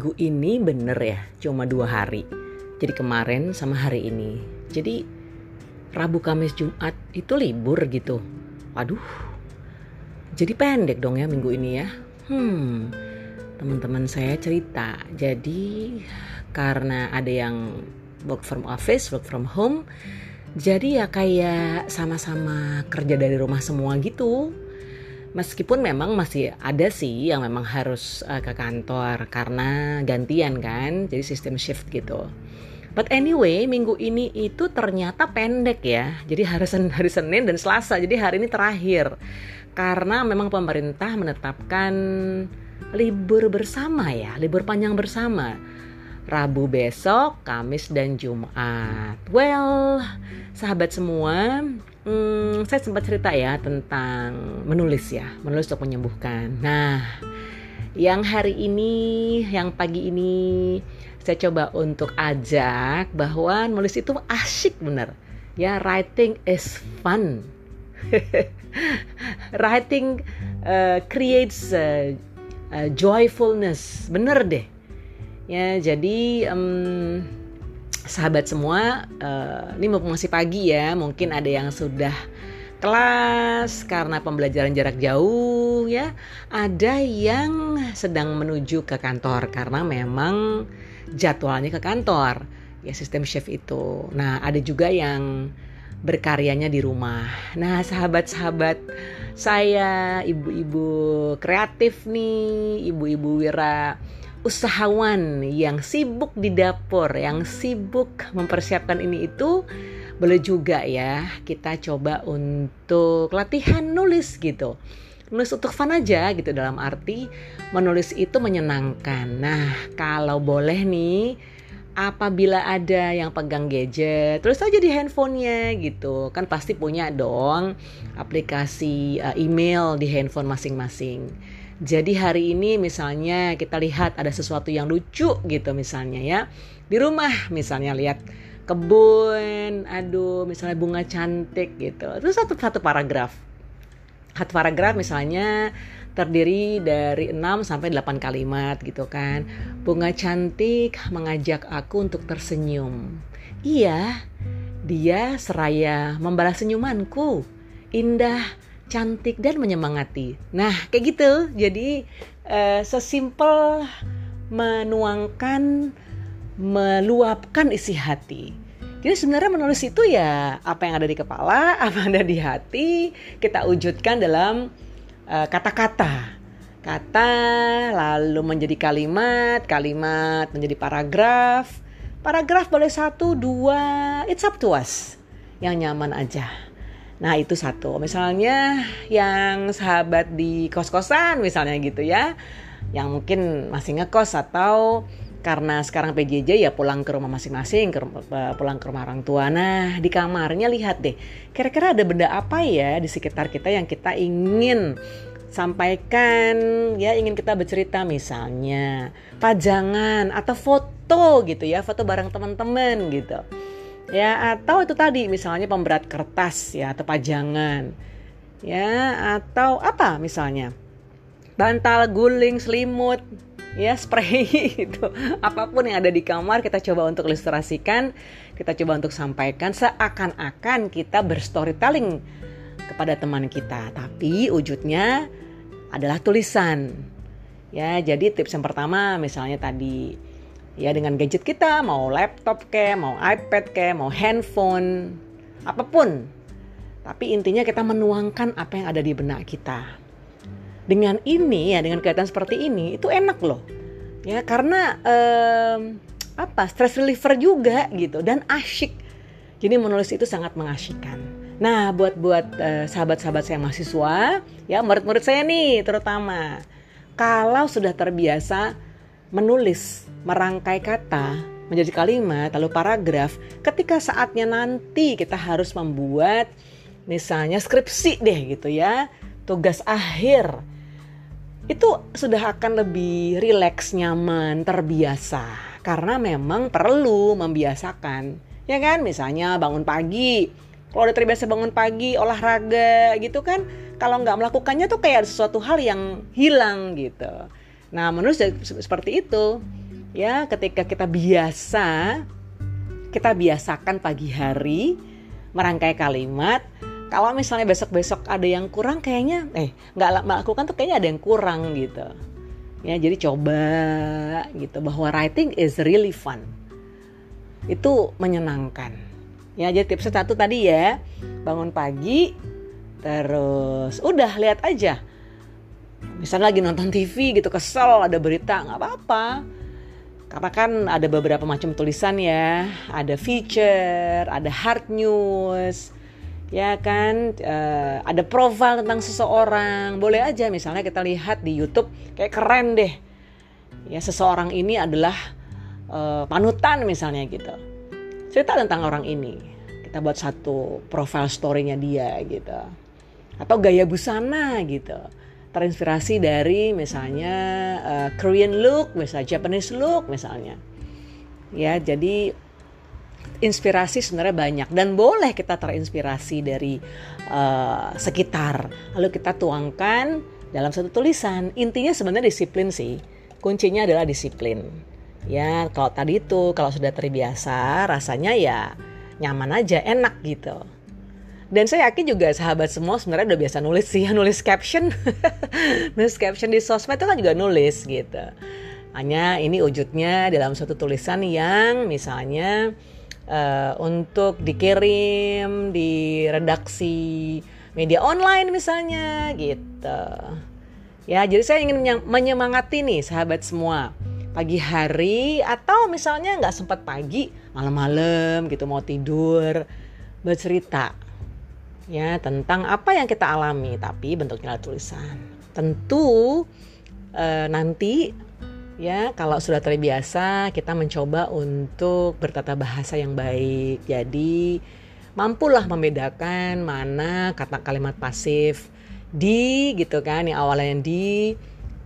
minggu ini bener ya cuma dua hari. Jadi kemarin sama hari ini. Jadi Rabu, Kamis, Jumat itu libur gitu. Waduh. Jadi pendek dong ya minggu ini ya. Hmm. Teman-teman saya cerita. Jadi karena ada yang work from office, work from home. Jadi ya kayak sama-sama kerja dari rumah semua gitu Meskipun memang masih ada sih yang memang harus uh, ke kantor karena gantian kan, jadi sistem shift gitu. But anyway, minggu ini itu ternyata pendek ya. Jadi hari Senin, hari Senin dan Selasa. Jadi hari ini terakhir. Karena memang pemerintah menetapkan libur bersama ya, libur panjang bersama. Rabu besok, Kamis dan Jumat. Well, sahabat semua, hmm, saya sempat cerita ya tentang menulis ya, menulis untuk menyembuhkan. Nah, yang hari ini, yang pagi ini saya coba untuk ajak bahwa nulis itu asyik bener. Ya, writing is fun. writing uh, creates uh, uh, joyfulness, bener deh. Ya, jadi um, sahabat semua, uh, ini mau masih pagi ya, mungkin ada yang sudah kelas karena pembelajaran jarak jauh ya. Ada yang sedang menuju ke kantor karena memang jadwalnya ke kantor. Ya sistem shift itu. Nah, ada juga yang berkaryanya di rumah. Nah, sahabat-sahabat saya, ibu-ibu kreatif nih, ibu-ibu wira usahawan yang sibuk di dapur, yang sibuk mempersiapkan ini itu, boleh juga ya kita coba untuk latihan nulis gitu. Nulis untuk fun aja gitu dalam arti menulis itu menyenangkan. Nah, kalau boleh nih apabila ada yang pegang gadget terus aja di handphonenya gitu kan pasti punya dong aplikasi uh, email di handphone masing-masing jadi hari ini misalnya kita lihat ada sesuatu yang lucu gitu misalnya ya. Di rumah misalnya lihat kebun, aduh misalnya bunga cantik gitu. Itu satu satu paragraf. Satu paragraf misalnya terdiri dari 6 sampai 8 kalimat gitu kan. Bunga cantik mengajak aku untuk tersenyum. Iya, dia seraya membalas senyumanku. Indah cantik dan menyemangati. Nah, kayak gitu. Jadi uh, sesimpel menuangkan, meluapkan isi hati. Jadi sebenarnya menulis itu ya apa yang ada di kepala, apa yang ada di hati, kita wujudkan dalam eh, kata-kata. Uh, kata lalu menjadi kalimat, kalimat menjadi paragraf. Paragraf boleh satu, dua, it's up to us. Yang nyaman aja. Nah itu satu. Misalnya yang sahabat di kos-kosan misalnya gitu ya. Yang mungkin masih ngekos atau karena sekarang PJJ ya pulang ke rumah masing-masing, eh, pulang ke rumah orang tua. Nah di kamarnya lihat deh, kira-kira ada benda apa ya di sekitar kita yang kita ingin sampaikan, ya ingin kita bercerita misalnya pajangan atau foto gitu ya, foto bareng teman-teman gitu ya atau itu tadi misalnya pemberat kertas ya atau pajangan. Ya atau apa misalnya? Bantal guling selimut ya spray itu apa pun yang ada di kamar kita coba untuk ilustrasikan kita coba untuk sampaikan. Seakan-akan kita berstorytelling kepada teman kita. Tapi wujudnya adalah tulisan. Ya jadi tips yang pertama misalnya tadi ya dengan gadget kita mau laptop ke mau iPad ke mau handphone apa pun. Tapi intinya kita menuangkan apa yang ada di benak kita. Dengan ini ya dengan kegiatan seperti ini itu enak loh. Ya karena um, apa stress reliever juga gitu dan asyik. Jadi menulis itu sangat mengasyikkan. Nah buat buat uh, sahabat-sahabat saya mahasiswa ya murid-murid saya nih terutama. Kalau sudah terbiasa menulis merangkai kata menjadi kalimat lalu paragraf ketika saatnya nanti kita harus membuat misalnya skripsi deh gitu ya tugas akhir. Itu sudah akan lebih rileks nyaman terbiasa. Karena memang perlu membiasakan ya kan? Misalnya bangun pagi. Kalau udah terbiasa bangun pagi olahraga gitu kan kalau nggak melakukannya tuh kayak sesuatu hal yang hilang gitu. Nah menurut saya seperti itu Ya, ketika kita biasa kita biasakan pagi hari merangkai kalimat. Kalau misalnya besok-besok ada yang kurang kayaknya eh nggak melakukan tuh kayaknya ada yang kurang gitu. Ya, jadi coba gitu bahwa writing is really fun. Itu menyenangkan. Ya, jadi tips satu tadi ya, bangun pagi terus udah lihat aja. Misalnya lagi nonton TV gitu kesel ada berita nggak apa-apa karena kan ada beberapa macam tulisan ya, ada feature, ada hard news, ya kan, uh, ada profile tentang seseorang. Boleh aja misalnya kita lihat di YouTube kayak keren deh, ya seseorang ini adalah uh, panutan misalnya gitu. Cerita tentang orang ini, kita buat satu profile story-nya dia gitu, atau gaya busana gitu terinspirasi dari misalnya uh, Korean look, misalnya Japanese look misalnya. Ya, jadi inspirasi sebenarnya banyak dan boleh kita terinspirasi dari uh, sekitar. Lalu kita tuangkan dalam satu tulisan. Intinya sebenarnya disiplin sih. Kuncinya adalah disiplin. Ya, kalau tadi itu kalau sudah terbiasa rasanya ya nyaman aja, enak gitu. Dan saya yakin juga sahabat semua sebenarnya udah biasa nulis sih, nulis caption. nulis caption di sosmed itu kan juga nulis gitu. Hanya ini wujudnya dalam suatu tulisan yang misalnya uh, untuk dikirim di redaksi media online misalnya gitu. Ya, jadi saya ingin menyemangati nih sahabat semua pagi hari atau misalnya nggak sempat pagi malam-malam gitu mau tidur bercerita ya tentang apa yang kita alami tapi bentuknya adalah tulisan. Tentu e, nanti ya kalau sudah terbiasa kita mencoba untuk bertata bahasa yang baik. Jadi mampulah membedakan mana kata kalimat pasif di gitu kan yang awalnya di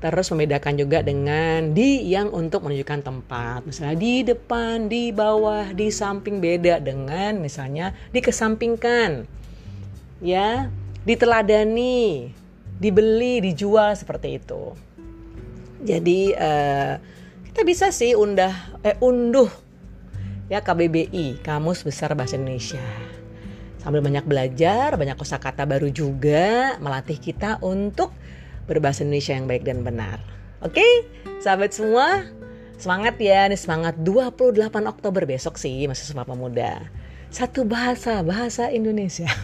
terus membedakan juga dengan di yang untuk menunjukkan tempat misalnya di depan di bawah di samping beda dengan misalnya dikesampingkan ya diteladani dibeli dijual seperti itu. Jadi uh, kita bisa sih undah eh unduh ya KBBI Kamus Besar Bahasa Indonesia. Sambil banyak belajar banyak kosakata baru juga melatih kita untuk berbahasa Indonesia yang baik dan benar. Oke sahabat semua semangat ya. Ini semangat 28 Oktober besok sih masih Sumpah Pemuda satu bahasa, bahasa Indonesia.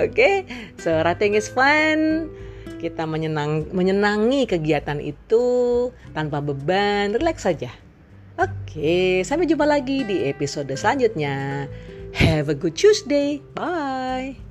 Oke, okay? so writing is fun. Kita menyenang, menyenangi kegiatan itu tanpa beban, relax saja. Oke, okay, sampai jumpa lagi di episode selanjutnya. Have a good Tuesday. Bye.